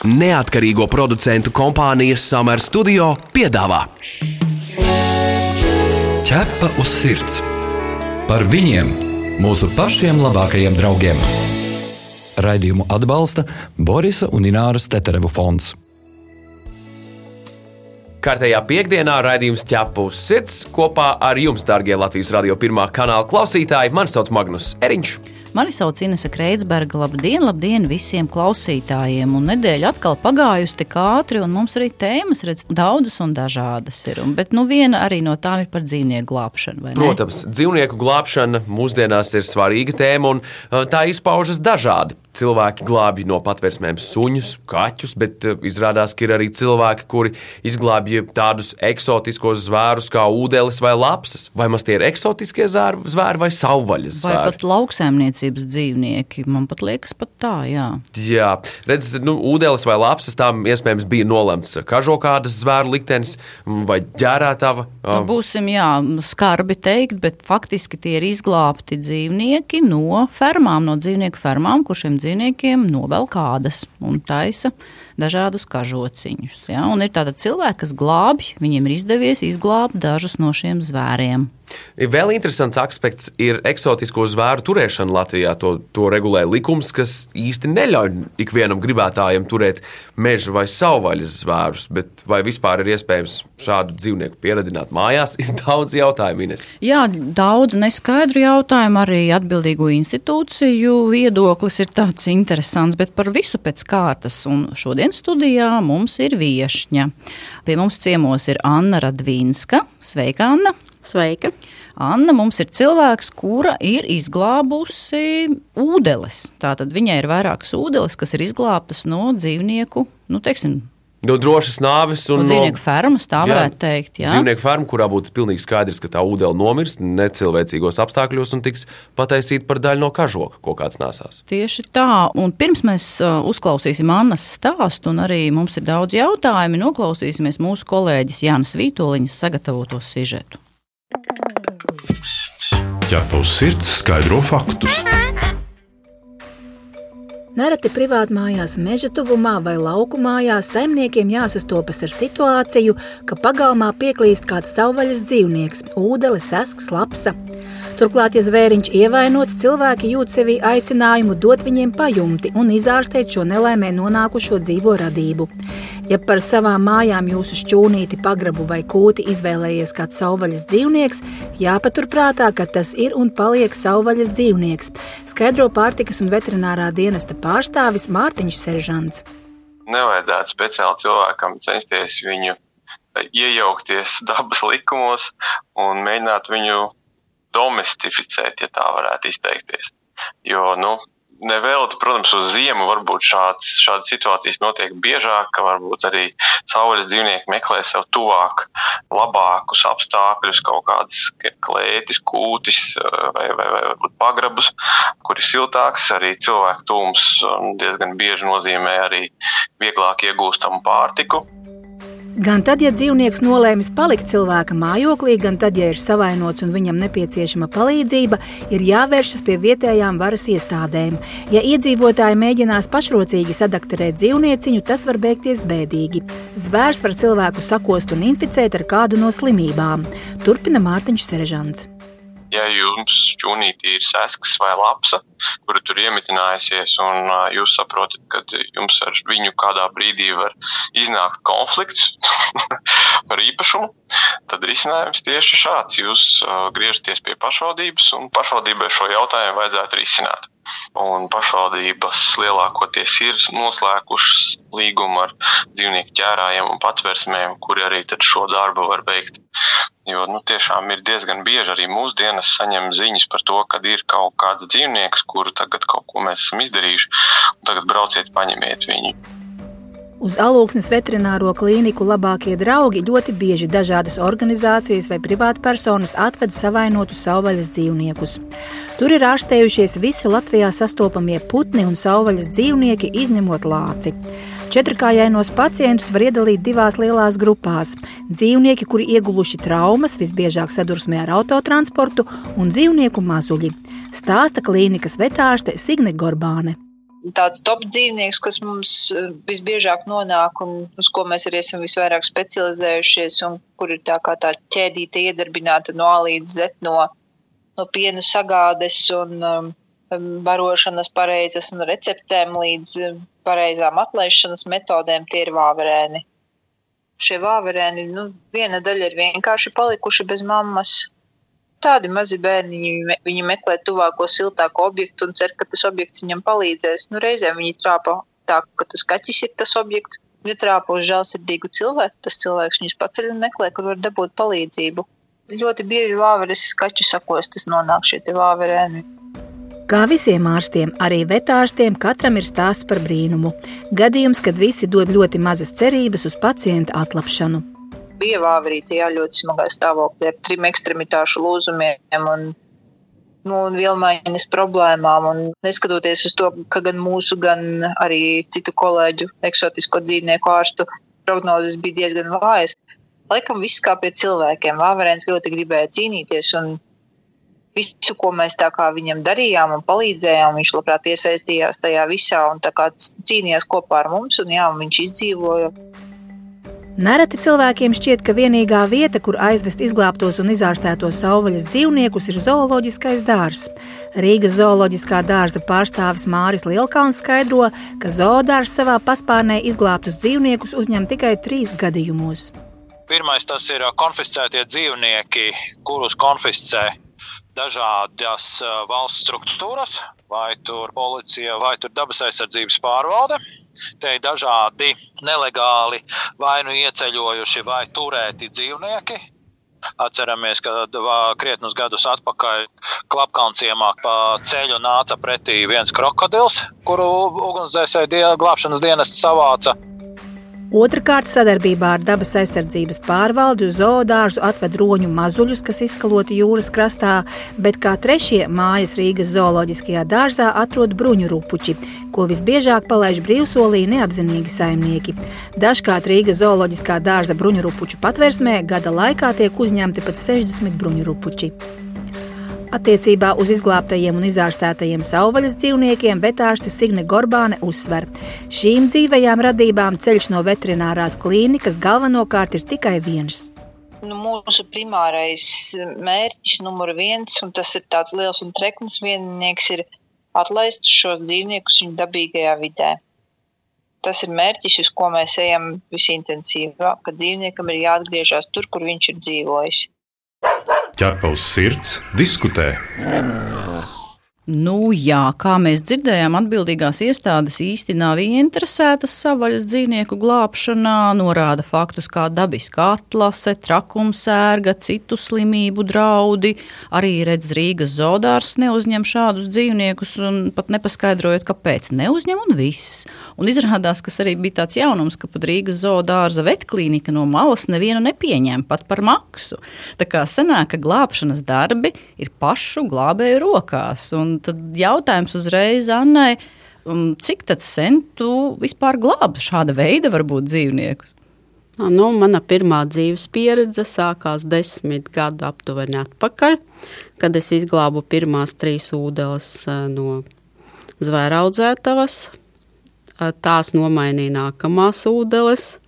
Neatkarīgo producentu kompānijas Summer Studio piedāvā Ķepa uz sirds par viņiem, mūsu pašiem labākajiem draugiem. Raidījumu atbalsta Borisa un Ināras Teterevu fonds. Kārtējā piekdienā raidījums ķepa uz sirds kopā ar jums, darbie Latvijas radio pirmā kanāla klausītāji. Mani sauc Magnus Eriņš. Mani sauc Inese Kreitsberga. Labdien, labdien visiem klausītājiem! Un nedēļa atkal pagājusi tik ātri, un mums arī tēmas redz daudzas un dažādas ir. Un, bet nu, viena arī no tām ir par dzīvnieku glābšanu. Protams, dzīvnieku glābšana mūsdienās ir svarīga tēma, un uh, tā izpaužas dažādi. Cilvēki glābj no patvērsmēm suņus, kaķus, bet uh, izrādās, ka ir arī cilvēki, kuri izglābj tādus eksotiskos zvērus kā ūdenis vai lapsas. Vai maz tie ir eksotiskie zvēri, zvēri vai savvaļas zvēri? Vai pat lauksēmniecības dzīvnieki. Man pat liekas, pat tā, jā. Jā, redz, nu, ūdenis vai lapsas tam iespējams bija nolemts kažokādas zvēru liktenis vai ģērētava. Nu, būsim, jā, skarbi teikt, bet faktiski tie ir izglābti dzīvnieki no fermām, no dzīvnieku fermām, kuriem dzīvniekiem novēl kādas un taisa dažādus kažociņus. Ja? Un ir tādi cilvēki, kas glābj, viņiem ir izdevies izglābt dažus no šiem zvēriem. Vēl interesants aspekts ir eksotisko zvēru turēšana Latvijā. To, to regulē likums, kas īsti neļauj ikvienam gribētājam turēt meža vai savvaļas zvērus. Bet vai vispār ir iespējams šādu dzīvnieku pieradināt mājās? Ir daudz jautājumu, Ines. Jā, daudz neskaidru jautājumu. Arī atbildīgo institūciju viedoklis ir tāds interesants, bet par visu pēc kārtas. Un šodien studijā mums ir viesņa. Pie mums ciemos ir Anna Radvīnska. Sveika, Anna! Sveika! Anna mums ir cilvēks, kura ir izglābusi ūdeles. Tātad viņai ir vairākas ūdeles, kas ir izglābtas no dzīvnieku, nu, teiksim, no drošas nāves. Un, un dzīvnieku fermas, tā jā, varētu teikt. Jā. Dzīvnieku ferma, kurā būtu pilnīgi skaidrs, ka tā ūdens nomirs necilvēcīgos apstākļos un tiks pataisīta par daļu no kažoka, ko kāds nesās. Tieši tā. Un pirms mēs uh, uzklausīsim Annas stāstu, un arī mums ir daudz jautājumu, noklausīsimies mūsu kolēģis Jānis Vītoliņas sagatavoto sižetu. Ja tavs sirds skaidro faktus. Nereti privātmājās, meža tuvumā vai lauku mājās saimniekiem jāsastopas ar situāciju, ka pagalmā pieklīst kāds savvaļas dzīvnieks - ūdenis, sasks, lapsa. Turklāt, ja zvēriņš ievainots, cilvēki jūt sevī aicinājumu dot viņiem pajumti un izārstēt šo nelaimē nonākušo dzīvo radību. Ja par savām mājām jūsu šķūnīti, pagrabu vai kūti izvēlējies kāds savvaļas dzīvnieks, jāpaturprātā, ka tas ir un paliek savvaļas dzīvnieks, skaidro pārtikas un veterinārā dienesta pārstāvis Mārtiņš Seržants. Nevajadzētu speciāli cilvēkam censties viņu iejaukties dabas likumos un mēģināt viņu domestificēt, ja tā varētu izteikties. Jo, nu, nevelti, protams, uz ziemu varbūt šāds, šādas situācijas notiek biežāk, ka varbūt arī saules dzīvnieki meklē sev tuvāk, labākus apstākļus, kaut kādas klētis, kūtis vai, vai, vai varbūt pagrabus, kur ir siltāks, arī cilvēku tūms diezgan bieži nozīmē arī vieglāk iegūstamu pārtiku. Gan tad, ja dzīvnieks nolēmis palikt cilvēka mājoklī, gan tad, ja ir savainots un viņam nepieciešama palīdzība, ir jāvēršas pie vietējām varas iestādēm. Ja iedzīvotāji mēģinās pašrocīgi sadakterēt dzīvnieciņu, tas var beigties bēdīgi. Zvērs var cilvēku sakost un inficēt ar kādu no slimībām. Turpina Mārtiņš Serežants ja jums šķūnītī ir sesks vai lapsa, kura tur iemitinājusies, un jūs saprotat, ka jums ar viņu kādā brīdī var iznākt konflikts par īpašumu, tad risinājums tieši šāds. Jūs griežaties pie pašvaldības, un pašvaldībai šo jautājumu vajadzētu risināt. Un pašvaldības lielākoties ir noslēgušas līgumu ar dzīvnieku ķērājiem un patversmēm, kuri arī šo darbu var veikt. Jo nu, tiešām ir diezgan bieži arī mūsdienas saņem ziņas par to, ka ir kaut kāds dzīvnieks, kuru tagad kaut ko mēs esam izdarījuši, un tagad brauciet, paņemiet viņu. Uz alūksnes veterināro klīniku labākie draugi ļoti bieži dažādas organizācijas vai privātpersonas atved savainotus savvaļas dzīvniekus. Tur ir ārstējušies visi Latvijā sastopamie putni un savvaļas dzīvnieki, izņemot lāci. Četrkājainos pacientus var iedalīt divās lielās grupās - dzīvnieki, kuri ieguluši traumas, visbiežāk sadursmē ar autotransportu, un dzīvnieku mazuļi. Stāsta klīnikas vetārste Signe Gorbāne. tāds top dzīvnieks, kas mums eh, visbiežāk nonāk un uz ko mēs arī esam visvairāk specializējušies un kur ir tā kā tā ķēdīte iedarbināta no A līdz Z, no, no pienu sagādes un um, barošanas pareizas un receptēm līdz um, pareizām atlaišanas metodēm, tie ir vāverēni. Šie vāverēni, nu, viena daļa ir vienkārši palikuši bez mammas, Tādi mazi bērni, viņi meklē tuvāko siltāko objektu un cer, ka tas objekts viņam palīdzēs. Nu, reizēm viņi trāpa tā, ka tas kaķis ir tas objekts. Ja trāpa uz žēlsirdīgu cilvēku, tas cilvēks viņus paceļ un meklē, kur var dabūt palīdzību. Ļoti bieži vāveres kaķu sakostas nonāk šie vāverēni. Kā visiem ārstiem, arī vetārstiem katram ir stāsts par brīnumu. Gadījums, kad visi dod ļoti mazas cerības uz pacienta atlapšanu bija vāverīte jā, ļoti smagā stāvoklī ar trim ekstremitāšu lūzumiem un, nu, un vielmaiņas problēmām. Un neskatoties uz to, ka gan mūsu, gan arī citu kolēģu eksotisko dzīvnieku ārstu prognozes bija diezgan vājas, laikam viss kā pie cilvēkiem. Vāverēns ļoti gribēja cīnīties un visu, ko mēs tā kā viņam darījām un palīdzējām, viņš labprāt iesaistījās tajā visā un tā kā cīnījās kopā ar mums un jā, un viņš izdzīvoja. Nereti cilvēkiem šķiet, ka vienīgā vieta, kur aizvest izglābtos un izārstētos savvaļas dzīvniekus, ir zooloģiskais dārzs. Rīgas zooloģiskā dārza pārstāvis Māris Lielkalns skaidro, ka zoodārs savā paspārnē izglābtus dzīvniekus uzņem tikai trīs gadījumos. Pirmais tas ir konfiscētie dzīvnieki, kurus konfiscē dažādas valsts struktūras, vai tur policija, vai tur dabas aizsardzības pārvalde. Te ir dažādi nelegāli vai nu ieceļojuši vai turēti dzīvnieki. Atceramies, ka krietnus gadus atpakaļ Klapkalnciemā pa ceļu nāca pretī viens krokodils, kuru ugunsdzēsēju glābšanas dienests savāca. Otrakārt, sadarbībā ar dabas aizsardzības pārvaldi uz zoodārzu atved roņu mazuļus, kas izkaloti jūras krastā, bet kā trešie mājas Rīgas zooloģiskajā dārzā atrod bruņu rupuči, ko visbiežāk palaiž brīvsolī neapzinīgi saimnieki. Dažkārt Rīgas zooloģiskā dārza bruņu rupuču patvērsmē gada laikā tiek uzņemti pat 60 bruņu rupuči. Attiecībā uz izglābtajiem un izārstētajiem savvaļas dzīvniekiem vetārste Signe Gorbāne uzsver, šīm dzīvajām radībām ceļš no veterinārās klīnikas galvenokārt ir tikai viens. Nu, mūsu primārais mērķis, numur viens, un tas ir tāds liels un treknis viennieks, ir atlaist šos dzīvniekus viņu dabīgajā vidē. Tas ir mērķis, uz ko mēs ejam visintensīvāk, ka dzīvniekam ir jāatgriežas tur, kur viņš ir dzīvojis ķerpa uz sirds, diskutē. Nu, jā, kā mēs dzirdējām, atbildīgās iestādes īsti nav ieinteresētas savvaļas dzīvnieku glābšanā, norāda faktus kā dabiska atlase, trakumsērga, citu slimību draudi. Arī redz Rīgas zodārs neuzņem šādus dzīvniekus un pat nepaskaidrojot, kāpēc neuzņem un viss. Un izrādās, kas arī bija tāds jaunums, ka pat Rīgas zodārza vetklīnika no malas nevienu nepieņem pat par maksu. Tā kā sanāk, ka glābšanas darbi ir pašu glābēju rokās. Un tad jautājums uzreiz Annai, um, cik sen tu vispār glābi šāda veida varbūt dzīvniekus? Nu, mana pirmā dzīves pieredze sākās desmit gadu aptuveni atpakaļ, kad es izglābu pirmās trīs ūdeles no zvēra audzētavas. Tās nomainīja nākamās ūdeles.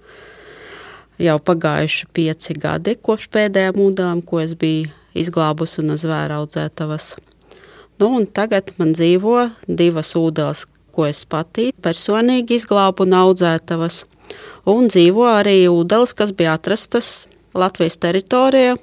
Jau pagājuši pieci gadi kopš pēdējām ūdelēm, ko es biju izglābusi no zvēra audzētavas. Nu, tagad man dzīvo divas ūdeles, ko es pati personīgi izglābu un audzētavas. Un dzīvo arī ūdeles, kas bija atrastas Latvijas teritorijā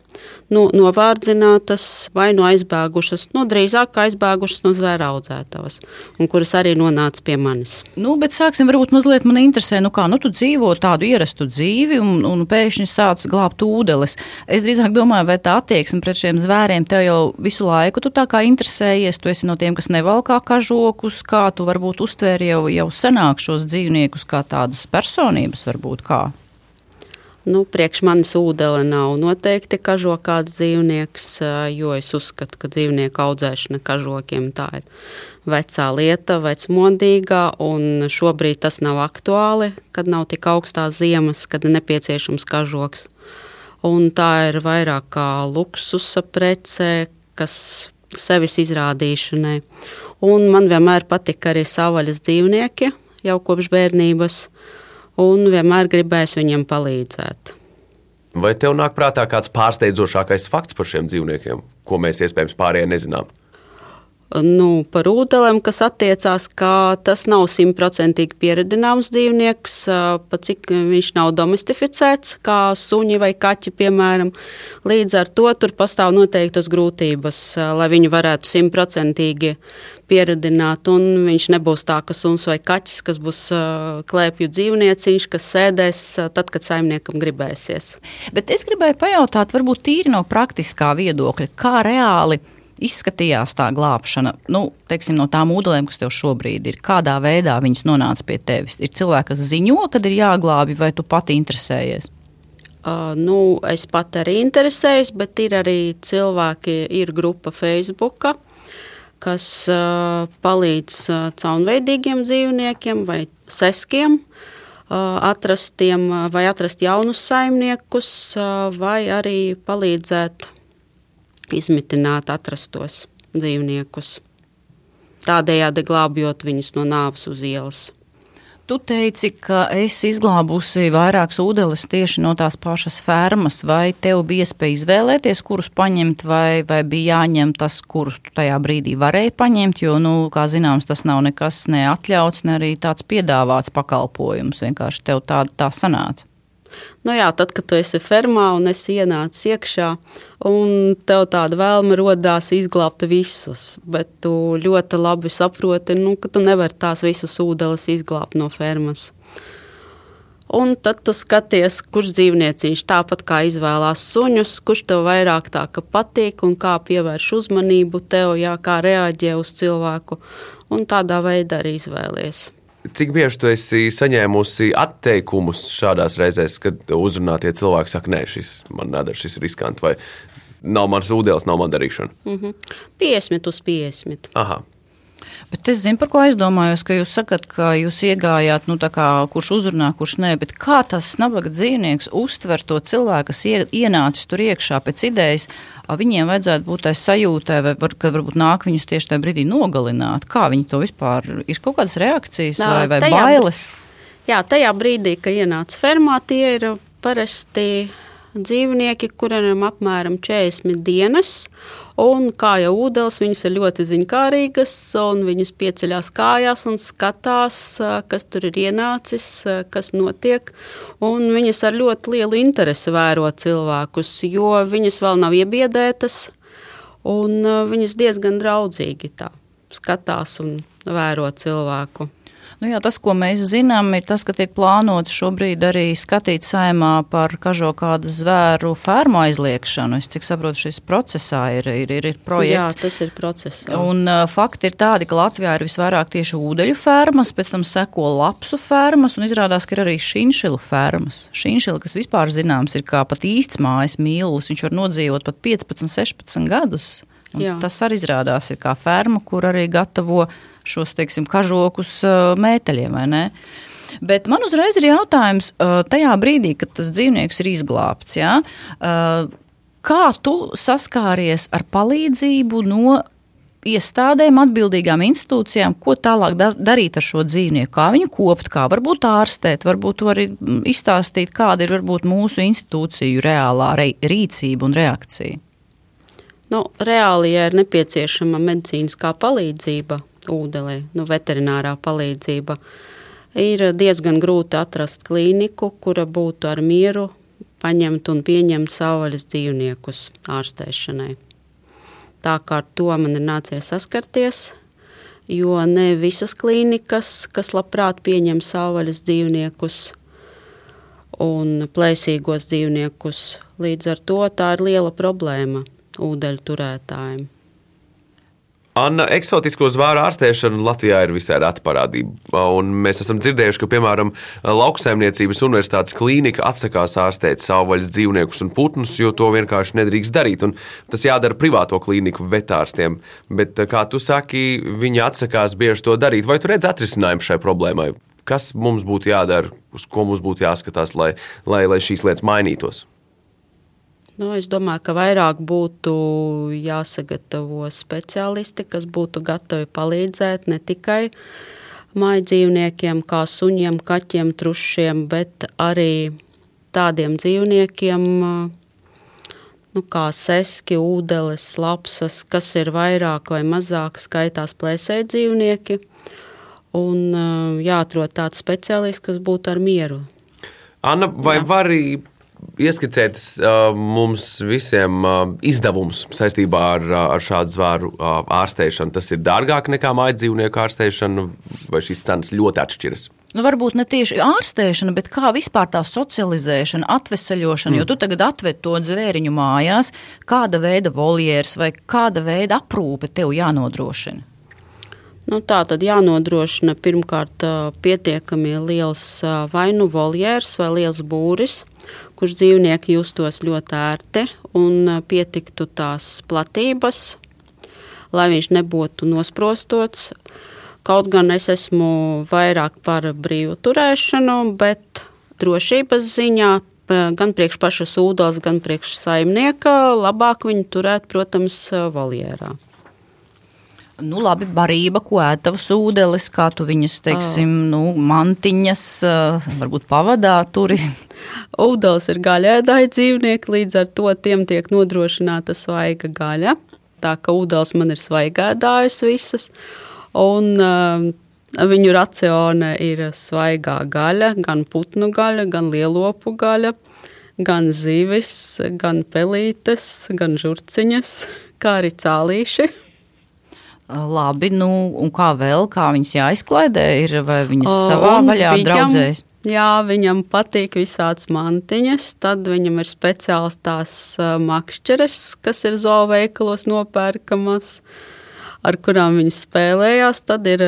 nu, novārdzinātas vai nu aizbēgušas, nu, drīzāk aizbēgušas no zvēra audzētavas, un kuras arī nonāca pie manis. Nu, bet sāksim varbūt mazliet man interesē, nu kā, nu tu dzīvo tādu ierastu dzīvi un, un pēkšņi sāc glābt ūdeles. Es drīzāk domāju, vai tā attieksme pret šiem zvēriem tev jau visu laiku tu tā kā interesējies, tu esi no tiem, kas nevalkā kažokus, kā tu varbūt uztvēri jau, jau senāk šos dzīvniekus kā tādus personības varbūt kā? Nu, priekš manis ūdele nav noteikti kažokāds dzīvnieks, jo es uzskatu, ka dzīvnieku audzēšana kažokiem tā ir vecā lieta, vecmodīgā, un šobrīd tas nav aktuāli, kad nav tik augstās ziemas, kad ir nepieciešams kažoks. Un tā ir vairāk kā luksusa prece, kas sevis izrādīšanai. Un man vienmēr patika arī savvaļas dzīvnieki, jau kopš bērnības, un vienmēr gribēs viņiem palīdzēt. Vai tev nāk prātā kāds pārsteidzošākais fakts par šiem dzīvniekiem, ko mēs iespējams pārējie nezinām? Nu, par ūdelēm, kas attiecās, ka tas nav simtprocentīgi pieredzināms dzīvnieks, pat cik viņš nav domestificēts, kā suņi vai kaķi, piemēram. Līdz ar to tur pastāv noteiktas grūtības, lai viņi varētu simtprocentīgi pieredzināt, un viņš nebūs tā, ka suns vai kaķis, kas būs klēpju dzīvnieciņš, kas sēdēs tad, kad saimniekam gribēsies. Bet es gribēju pajautāt, varbūt tīri no praktiskā viedokļa, kā reāli izskatījās tā glābšana? Nu, teiksim, no tām ūdeņiem, kas tev šobrīd ir, kādā veidā viņas nonāca pie tevis? Ir cilvēki, kas ziņo, kad ir jāglābj, vai tu pati interesējies? Uh, nu, es pat arī interesējos, bet ir arī cilvēki, ir grupa Facebook, kas uh, palīdz uh, caurveidīgiem dzīvniekiem vai seskiem uh, atrast, tiem, vai atrast jaunus saimniekus, vai arī palīdzēt izmitināt atrastos dzīvniekus, tādējādi glābjot viņus no nāves uz ielas. Tu teici, ka esi izglābusi vairākas ūdeles tieši no tās pašas fermas. Vai tev bija iespēja izvēlēties, kurus paņemt, vai, vai bija jāņem tas, kurus tu tajā brīdī varēji paņemt? Jo, nu, kā zināms, tas nav nekas neatļauts, ne arī tāds piedāvāts pakalpojums. Vienkārši tev tā, tā sanāca. Nu jā, tad, kad tu esi fermā un esi ienācis iekšā, un tev tāda vēlme radās izglābt visus, bet tu ļoti labi saproti, nu, ka tu nevari tās visas ūdenes izglābt no fermas. Un tad tu skaties, kurš dzīvnieciņš tāpat kā izvēlās suņus, kurš tev vairāk tā patīk un kā pievērš uzmanību tev, jā, kā reaģē uz cilvēku. Un tādā veidā arī izvēlies. Cik bieži tu esi saņēmusi atteikumus šādās reizēs, kad uzrunā tie cilvēki, saka, nē, šis man nedara, šis ir riskanti, vai nav mans ūdens, nav man darīšana? Mm -hmm. 50 uz 50. Aha. Bet es zinu, par ko aizdomājos, ka jūs sakat, ka jūs iegājāt, nu, kā, kurš uzrunā, kurš nē, bet kā tas nabaga dzīvnieks uztver to cilvēku, kas ienācis tur iekšā pēc idejas, viņiem vajadzētu būt tai sajūtai, vai var, ka varbūt nāk viņus tieši tajā brīdī nogalināt. Kā viņi to vispār ir kaut kādas reakcijas Nā, vai, vai tajā, bailes? Jā, tajā brīdī, kad ienāca fermā, tie ir parasti dzīvnieki, kuriem ir apmēram 40 dienas. Un, kā jau ūdens, viņas ir ļoti ziņkārīgas, un viņas pieceļās kājās un skatās, kas tur ir ienācis, kas notiek. Un viņas ar ļoti lielu interesi vēro cilvēkus, jo viņas vēl nav iebiedētas, un viņas diezgan draudzīgi tā skatās un vēro cilvēku. Nu jā, tas, ko mēs zinām, ir tas, ka tiek plānots šobrīd arī skatīt saimā par kažo kādu zvēru fermu aizliekšanu. Es cik saprotu, šis procesā ir, ir, ir, ir projekts. Jā, tas ir procesā. Un uh, fakti ir tādi, ka Latvijā ir visvairāk tieši ūdeļu fermas, pēc tam seko lapsu fermas un izrādās, ka ir arī šinšilu fermas. Šinšila, kas vispār zināms, ir kā pat īsts mājas mīlus, viņš var nodzīvot pat 15, 16 gadus. Tas arī izrādās ir kā ferma, kur arī gatavo šos teiksim, kažokus mēteļiem. Bet man uzreiz ir jautājums, tajā brīdī, kad tas dzīvnieks ir izglābts, ja, kā tu saskāries ar palīdzību no iestādēm, atbildīgām institūcijām, ko tālāk darīt ar šo dzīvnieku, kā viņu kopt, kā varbūt ārstēt, varbūt arī izstāstīt, kāda ir varbūt mūsu institūciju reālā rīcība un reakcija. Nu, reāli, ja ir nepieciešama medicīniskā palīdzība, ūdelē, nu, veterinārā palīdzība. Ir diezgan grūti atrast klīniku, kura būtu ar mieru paņemt un pieņemt savvaļas dzīvniekus ārstēšanai. Tā kā ar to man ir nācies saskarties, jo ne visas klīnikas, kas labprāt pieņem savvaļas dzīvniekus un plēsīgos dzīvniekus, līdz ar to tā ir liela problēma ūdeņu turētājiem. Anna, eksotisko zvēru ārstēšana Latvijā ir visai reta parādība. Un mēs esam dzirdējuši, ka, piemēram, Lauksaimniecības universitātes klīnika atsakās ārstēt savvaļas dzīvniekus un putnus, jo to vienkārši nedrīkst darīt. Un tas jādara privāto klīniku vetārstiem. Bet, kā tu saki, viņi atsakās bieži to darīt. Vai tu redz atrisinājumu šai problēmai? Kas mums būtu jādara, uz ko mums būtu jāskatās, lai, lai, lai šīs lietas mainītos? Nu, es domāju, ka vairāk būtu jāsagatavo speciālisti, kas būtu gatavi palīdzēt ne tikai māju dzīvniekiem, kā suņiem, kaķiem, trušiem, bet arī tādiem dzīvniekiem, nu, kā seski, ūdeles, lapsas, kas ir vairāk vai mazāk skaitās plēsēji dzīvnieki. Un jāatrod tāds speciālists, kas būtu ar mieru. Anna, vai Jā. var arī ieskicēt uh, mums visiem uh, izdevumus saistībā ar, ar šādu zvēru uh, ārstēšanu? Tas ir dārgāk nekā mājas dzīvnieku ārstēšana, vai šīs cenas ļoti atšķiras? Nu, varbūt ne tieši ārstēšana, bet kā vispār tā socializēšana, atvesaļošana. Mm. Jo tu tagad atved to zvēriņu mājās, kāda veida voljērs vai kāda veida aprūpe tev jānodrošina. Nu, tā tad jānodrošina pirmkārt pietiekami liels vai nu voljērs vai liels būris, kurš dzīvnieki justos ļoti ērti un pietiktu tās platības, lai viņš nebūtu nosprostots. Kaut gan es esmu vairāk par brīvu turēšanu, bet drošības ziņā gan priekš pašas ūdens, gan priekš saimnieka labāk viņu turēt, protams, voljērā. Nu, labi, barība, ko ētavas ūdeles, kā tu viņas, teiksim, oh. nu, mantiņas, varbūt pavadā turi. Ūdens ir gaļēdāji dzīvnieki, līdz ar to tiem tiek nodrošināta svaiga gaļa. Tā ka ūdens man ir svaigēdājas visas. Un, uh, Viņu racione ir svaigā gaļa, gan putnu gaļa, gan lielopu gaļa, gan zivis, gan pelītes, gan žurciņas, kā arī cālīši. Labi, nu, un kā vēl, kā viņas jāizklaidē, ir vai viņas o, savā vaļā viņam, draudzēs? Jā, viņam patīk visādas mantiņas, tad viņam ir speciāls tās makšķeres, kas ir zooveikalos nopērkamas. Ar kurām viņi spēlējās. Tad ir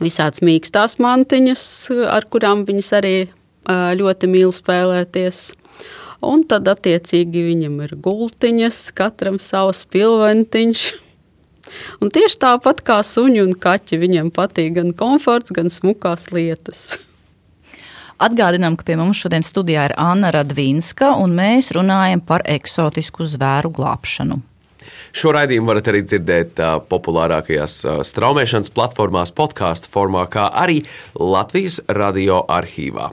visādas mīkstās mantiņas, ar kurām viņas arī ļoti mīl spēlēties. Un tad, attiecīgi, viņam ir gultiņas, katram savs pilventiņš. Un tieši tāpat kā suņi un kaķi, viņiem patīk gan komforts, gan smukās lietas. Atgādinām, ka pie mums šodien studijā ir Anna Radvīnska, un mēs runājam par eksotisku zvēru glābšanu. Šo raidījumu varat arī dzirdēt uh, populārākajās uh, straumēšanas platformās, podkāstu formā, kā arī Latvijas radio arhīvā.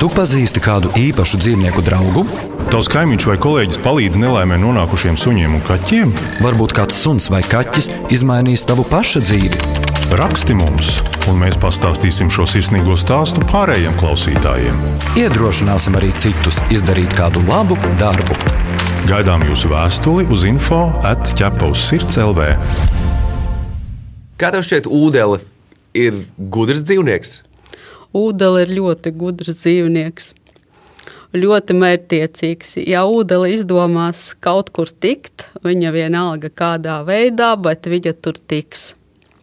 Tu pazīsti kādu īpašu dzīvnieku draugu? Tavs kaimiņš vai kolēģis palīdz nelaimē nonākušiem suņiem un kaķiem? Varbūt kāds suns vai kaķis izmainīs tavu pašu dzīvi. Raksti mums, un mēs pastāstīsim šo sirsnīgo stāstu pārējiem klausītājiem. Iedrošināsim arī citus izdarīt kādu labu darbu. Gaidām jūsu vēstuli uz info atķepaus sirds LV. Kā tev šķiet, ūdele ir gudrs dzīvnieks? Ūdele ir ļoti gudrs dzīvnieks. Ļoti mērķtiecīgs. Ja ūdele izdomās kaut kur tikt, viņa vienalga kādā veidā, bet viņa tur tiks.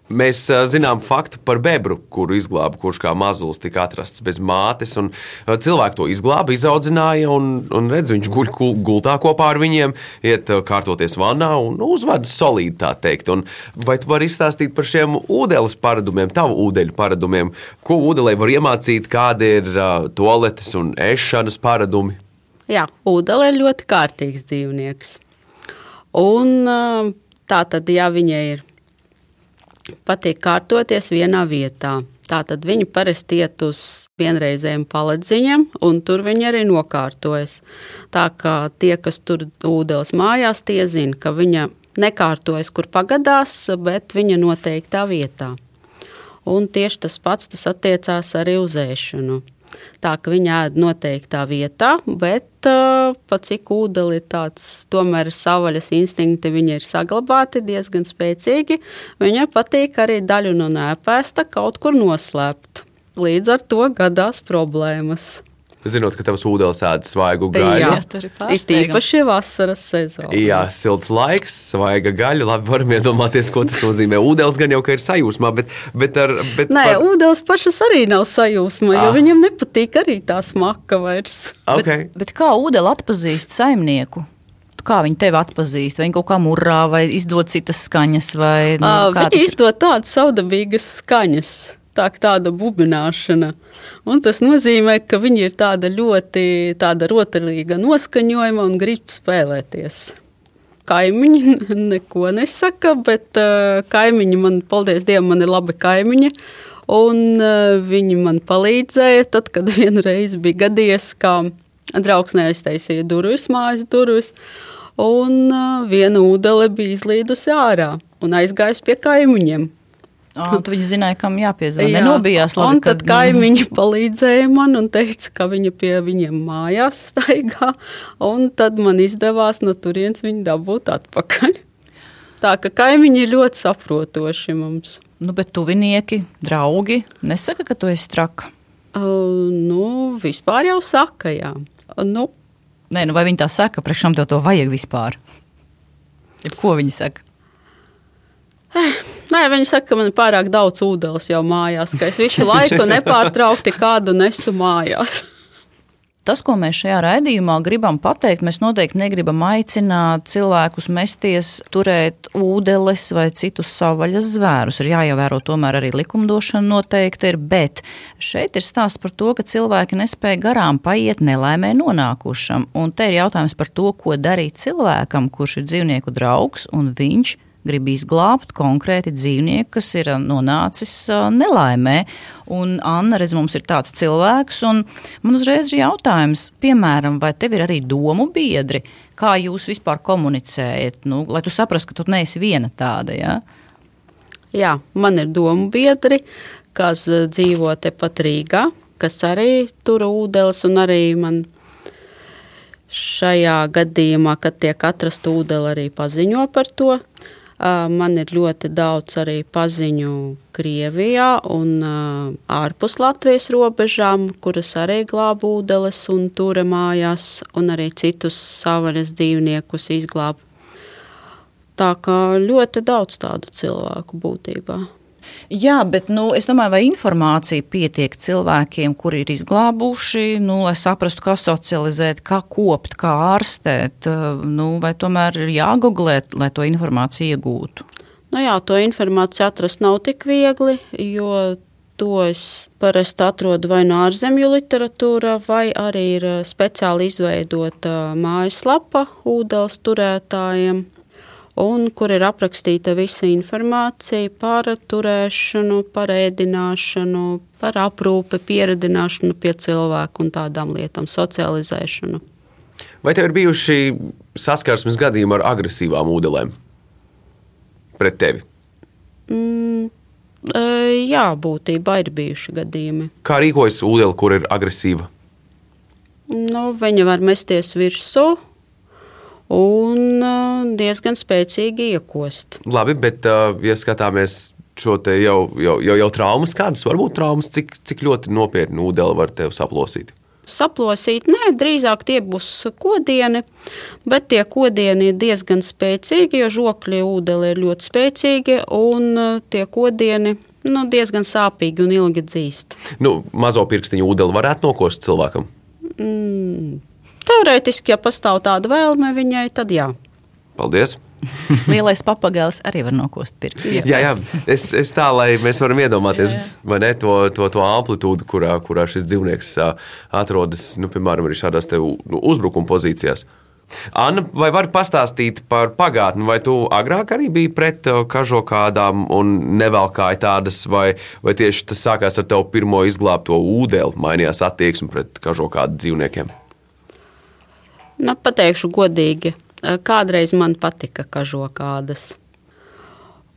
Mēs zinām faktu par bebru, kuru izglāba, kurš kā mazulis tika atrasts bez mātes. Cilvēki to izglāba, izaudzināja, un, un redz, viņš guļ gultā kopā ar viņiem, iet kārtoties vannā un uzvedas solīdi, tā teikt. Un vai tu vari izstāstīt par šiem ūdeņu paradumiem, tavu ūdeņu paradumiem, ko ūdelē var iemācīt, kādi ir uh, toaletes un ēšanas paradumi? Jā, ūdele ir ļoti kārtīgs dzīvnieks. Un uh, tā tad, ja viņai ir patīk kārtoties vienā vietā. Tātad viņi parasti iet uz vienreizējiem paledziņiem, un tur viņi arī nokārtojas. Tā kā tie, kas tur ūdens mājās, tie zina, ka viņa nekārtojas, kur pagadās, bet viņa noteiktā vietā. Un tieši tas pats tas attiecās arī uz ēšanu. Tā ka viņa ēd noteiktā vietā, bet uh, pat cik ūdeni ir tāds, tomēr savvaļas instinkti viņa ir saglabāti diezgan spēcīgi. Viņai patīk arī daļu no nēpēsta kaut kur noslēpt. Līdz ar to gadās problēmas zinot, ka tavs ūdens ēd svaigu gaļu. Jā, tas ir īpaši vasaras sezonā. Jā, silts laiks, svaiga gaļa. Labi, varam iedomāties, ko tas nozīmē. Ūdens gan jau ir sajūsmā, bet. bet, ar, bet Nē, par... ūdens pašas arī nav sajūsmā, ah. jo viņam nepatīk arī tā smaka vairs. Okay. Bet, bet kā ūdeni atpazīst saimnieku? Kā viņi tevi atpazīst? Viņi kaut kā murrā vai izdod citas skaņas? Vai, nu, à, viņi tas... izdod tādas saudabīgas skaņas. Tā tāda bubināšana. Un tas nozīmē, ka viņi ir tāda ļoti tāda rotaļīga noskaņojuma un grib spēlēties. Kaimiņi neko nesaka, bet uh, kaimiņi man, paldies Dievam, man ir labi kaimiņi. Un uh, viņi man palīdzēja, tad, kad vienreiz bija gadījies, ka draugs neaiztaisīja durvis, mājas durvis, un uh, viena ūdele bija izlīdusi ārā un aizgājusi pie kaimiņiem. Oh, tu viņi zināja, kam jāpiezvanīt. Jā, nenobijās labi. Un tad kad... kaimiņi palīdzēja man un teica, ka viņa pie viņiem mājās staigā, un tad man izdevās no turienes viņu dabūt atpakaļ. Tā ka kaimiņi ir ļoti saprotoši mums. Nu, bet tuvinieki, draugi nesaka, ka tu esi traka. Uh, nu, vispār jau saka, jā. Nu, Nē, nu vai viņi tā saka, priekš kam tev to vajag vispār? Jeb ko viņi saka? Nē, viņi saka, ka man ir pārāk daudz ūdens jau mājās, ka es visu laiku nepārtraukti kādu nesu mājās. Tas, ko mēs šajā raidījumā gribam pateikt, mēs noteikti negribam aicināt cilvēkus mesties, turēt ūdeles vai citus savvaļas zvērus. Ir jāievēro tomēr arī likumdošana noteikti ir, bet šeit ir stāsts par to, ka cilvēki nespēja garām paiet nelaimē nonākušam. Un te ir jautājums par to, ko darīt cilvēkam, kurš ir dzīvnieku draugs un viņš grib izglābt konkrēti dzīvnieku, kas ir nonācis nelaimē. Un Anna, redz, mums ir tāds cilvēks, un man uzreiz ir jautājums, piemēram, vai tev ir arī domu biedri, kā jūs vispār komunicējat, nu, lai tu saprastu, ka tu neesi viena tāda. Ja? Jā, man ir domu biedri, kas dzīvo tepat Rīgā, kas arī tur ūdens, un arī man šajā gadījumā, kad tiek atrasta ūdens, arī paziņo par to. Man ir ļoti daudz arī paziņu Krievijā un ārpus Latvijas robežām, kuras arī glāb ūdeles un tura mājās, un arī citus savaras dzīvniekus izglāb. Tā kā ļoti daudz tādu cilvēku būtībā. Jā, bet nu, es domāju, vai informācija pietiek cilvēkiem, kuri ir izglābuši, nu, lai saprastu, kā socializēt, kā kopt, kā ārstēt, nu, vai tomēr ir jāgooglē, lai to informāciju iegūtu? Nu jā, to informāciju atrast nav tik viegli, jo to es parasti atrodu vai no ārzemju literatūrā, vai arī ir speciāli izveidota mājaslapa ūdens turētājiem un kur ir aprakstīta visa informācija par turēšanu, par ēdināšanu, par aprūpi, pieredināšanu pie cilvēku un tādām lietām, socializēšanu. Vai tev ir bijuši saskarsmes gadījumi ar agresīvām ūdelēm pret tevi? Mm, e, jā, būtībā ir bijuši gadījumi. Kā rīkojas ūdeni, kur ir agresīva? Nu, viņa var mesties virsū, un diezgan spēcīgi iekost. Labi, bet, ja skatāmies šo te jau, jau, jau, jau traumas, kādas var būt traumas, cik, cik ļoti nopietni ūdeni var tevi saplosīt? Saplosīt, nē, drīzāk tie būs kodieni, bet tie kodieni ir diezgan spēcīgi, jo žokļi ūdeni ir ļoti spēcīgi, un tie kodieni nu, diezgan sāpīgi un ilgi dzīst. Nu, mazo pirkstiņu ūdeni varētu nokost cilvēkam? Mm, Teorētiski, ja pastāv tāda vēlme viņai, tad jā. Paldies! Lielais papagailis arī var nokost pirkstu. Jā, jā. Es, es tā, lai mēs varam iedomāties ne, to, to, to amplitūdu, kurā, kurā šis dzīvnieks atrodas, nu, piemēram, arī šādās nu, uzbrukuma pozīcijās. Anna, vai vari pastāstīt par pagātni, vai tu agrāk arī biji pret kažokādām un nevelkāji tādas, vai, vai tieši tas sākās ar tavu pirmo izglābto ūdeni, mainījās attieksme pret kažokādu dzīvniekiem? Nu, pateikšu godīgi, kādreiz man patika kažokādas.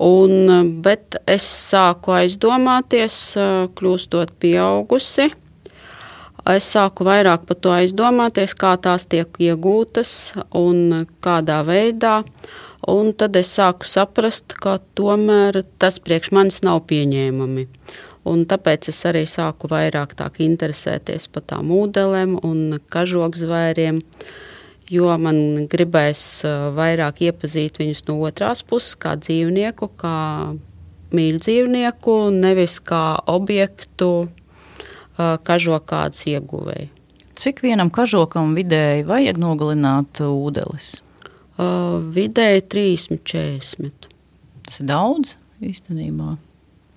Un, bet es sāku aizdomāties, kļūstot pieaugusi. Es sāku vairāk par to aizdomāties, kā tās tiek iegūtas un kādā veidā. Un tad es sāku saprast, ka tomēr tas priekš manis nav pieņēmami. Un tāpēc es arī sāku vairāk interesēties par tām ūdelēm un kažokzvēriem. zvēriem jo man gribēs vairāk iepazīt viņus no otrās puses, kā dzīvnieku, kā mīļu dzīvnieku, nevis kā objektu, kažokādas ieguvēju. Cik vienam kažokam vidēji vajag nogalināt ūdeles? Uh, vidēji 30, 40. Tas ir daudz īstenībā.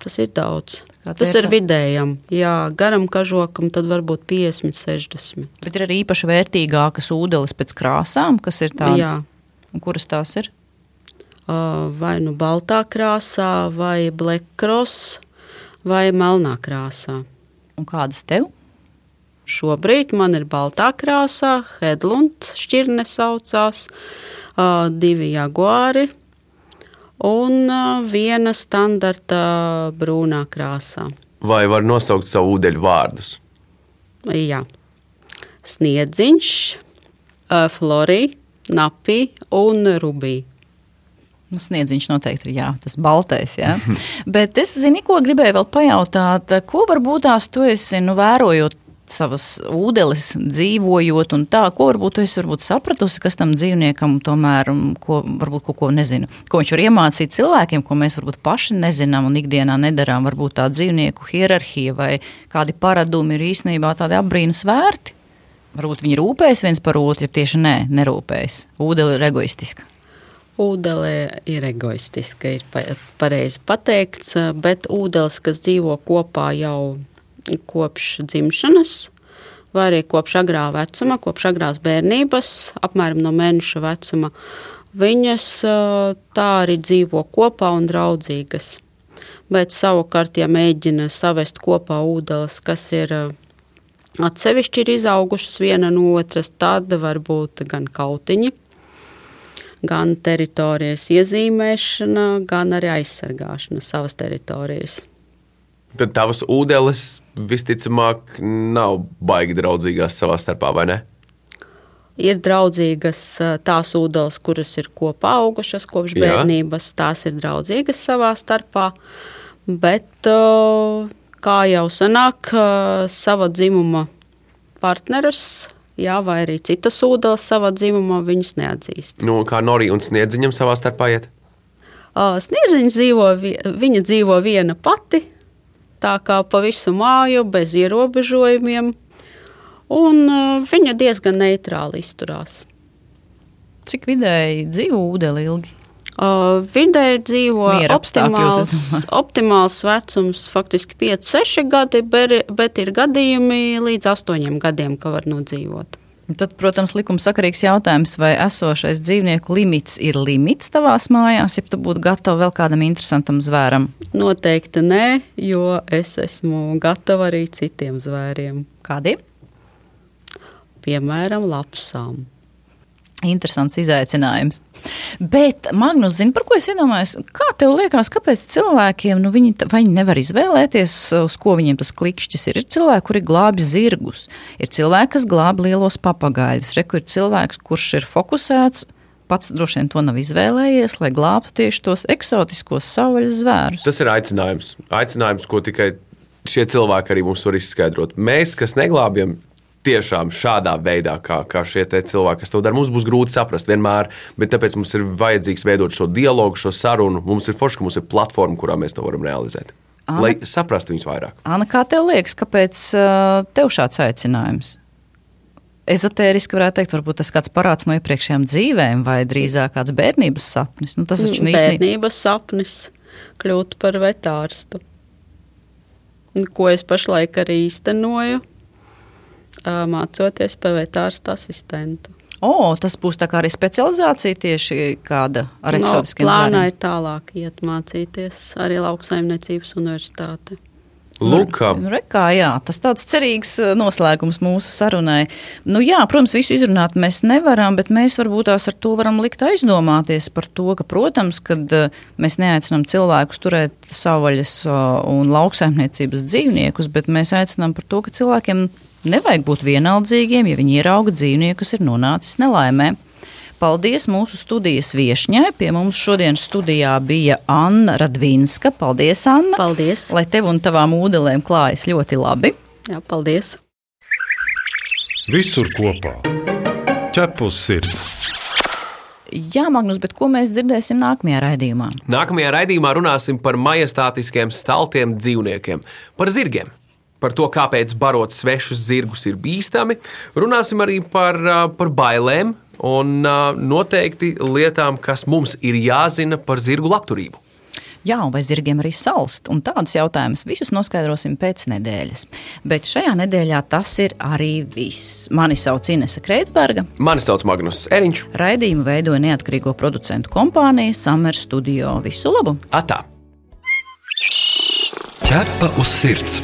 Tas ir daudz. Kā Tas ir vidējam. Jā, garam kažokam tad varbūt 50, 60. Bet ir arī īpaši vērtīgākas ūdeles pēc krāsām, kas ir tādas. Jā. Un kuras tās ir? Vai nu baltā krāsā, vai black cross, vai melnā krāsā. Un kādas tev? Šobrīd man ir baltā krāsā, Hedlunds šķirne saucās, divi jaguāri un viena standarta brūnā krāsā. Vai var nosaukt savu ūdeņu vārdus? Jā. Sniedziņš, florija, napī un rubī. Nu, sniedziņš noteikti ir jā, tas baltais. Jā. Bet es zinu, ko gribēju vēl pajautāt. Ko varbūt tās tu esi nu, vērojot savas ūdeles, dzīvojot un tā, ko varbūt esi varbūt sapratusi, kas tam dzīvniekam tomēr, um, ko varbūt kaut ko nezinu, ko viņš var iemācīt cilvēkiem, ko mēs varbūt paši nezinām un ikdienā nedarām. Varbūt tā dzīvnieku hierarhija vai kādi paradumi ir īstenībā tādi apbrīnas vērti. Varbūt viņi rūpējas viens par otru, ja tieši nē, nerūpējas. Ūdele ir egoistiska. Ūdele ir egoistiska, ir pa- pareizi pateikts, bet ūdens, kas dzīvo kopā jau kopš dzimšanas, vai arī kopš agrā vecuma, kopš agrās bērnības, apmēram no mēneša vecuma, viņas ā, tā arī dzīvo kopā un draudzīgas. Bet savukārt, ja mēģina savest kopā ūdeles, kas ir ā, atsevišķi ir izaugušas viena no otras, tad var būt gan kautiņi, gan teritorijas iezīmēšana, gan arī aizsargāšana savas teritorijas. Tad tavas ūdeles visticamāk nav baigi draudzīgās savā starpā, vai ne? Ir draudzīgas tās ūdens, kuras ir kopā augušas kopš Jā. bērnības, tās ir draudzīgas savā starpā. Bet, kā jau sanāk, sava dzimuma partnerus, jā, vai arī citas ūdens savā dzimumā, viņas neatzīst. Nu, kā Norija un Sniedziņam savā starpā iet? Sniedziņš dzīvo, vi- viņa dzīvo viena pati, tā kā pa visu māju, bez ierobežojumiem, un ā, viņa diezgan neitrāli izturās. Cik vidēji dzīvo ūdeni ilgi? Uh, vidēji dzīvo optimāls, optimāls vecums, faktiski 5-6 gadi, ber- bet ir gadījumi līdz 8 gadiem, ka var nodzīvot. Tad, protams, likumsakarīgs jautājums, vai esošais dzīvnieku limits ir limits tavās mājās, ja tu būtu gatava vēl kādam interesantam zvēram. Noteikti nē, jo es esmu gatava arī citiem zvēriem, Kādiem? piemēram, lapsām. Interesants izaicinājums. Bet, Magnus, zini, par ko es iedomājos? Kā tev liekas, kāpēc cilvēkiem, nu, viņi, viņi nevar izvēlēties, uz ko viņiem tas klikšķis ir? Ir cilvēki, kuri glābi zirgus, ir cilvēki, kas glābi lielos papagaļus, reku ir cilvēks, kurš ir fokusēts, pats droši vien to nav izvēlējies, lai glābtu tieši tos eksotiskos savvaļas zvērus. Tas ir aicinājums. Aicinājums, ko tikai šie cilvēki arī mums var izskaidrot. Mēs, kas neglābjam, tiešām šādā veidā, kā, kā šie te cilvēki, kas to dara, mums būs grūti saprast vienmēr, bet tāpēc mums ir vajadzīgs veidot šo dialogu, šo sarunu. Mums ir forši, ka mums ir platforma, kurā mēs to varam realizēt. Ā. Lai saprastu viņus vairāk. Anna, kā tev liekas, kāpēc uh, tev šāds aicinājums? Ezotēriski varētu teikt, varbūt tas kāds parāds no iepriekšējām dzīvēm, vai drīzāk kāds bērnības sapnis. Nu, tas taču īstenībā Bērnības sapnis kļūt par vetārstu, ko es pašlaik arī īstenoju, mācoties par vetārstu asistentu. O, tas būs tā kā arī specializācija tieši kāda ar No, eksotiskiem plānā zvēriem. ir tālāk iet mācīties arī lauksaimniecības universitāte. Lūk, kā Nu, re, kā, jā, tas tāds cerīgs noslēgums mūsu sarunai. Nu, jā, protams, visu izrunāt mēs nevaram, bet mēs varbūt tās ar to varam likt aizdomāties par to, ka, protams, kad mēs neaicinām cilvēkus turēt savvaļas uh, un lauksaimniecības dzīvniekus, bet mēs aicinām par to, ka cilvēkiem nevajag būt vienaldzīgiem, ja viņi ierauga dzīvnieku, kas ir nonācis nelaimē. Paldies mūsu studijas viesņai. Pie mums šodien studijā bija Anna Radvinska. Paldies, Anna! Paldies! Lai tev un tavām ūdelēm klājas ļoti labi. Jā, paldies! Visur kopā - ķepus sirds. Jā, Magnus, bet ko mēs dzirdēsim nākamajā raidījumā? Nākamajā raidījumā runāsim par majestātiskiem staltiem dzīvniekiem, par zirgiem. Par to, kāpēc barot svešus zirgus ir bīstami. Runāsim arī par, par bailēm un noteikti lietām, kas mums ir jāzina par zirgu labturību. Jā, un vai zirgiem arī salst? Un tādus jautājumus visus noskaidrosim pēc nedēļas. Bet šajā nedēļā tas ir arī viss. Mani sauc Inese Kreitsberga. Mani sauc Magnus Eriņš. Raidījumu veidoja neatkarīgo producentu kompānija Summer Studio. Visu labu! Atā! Ķepa uz sirds!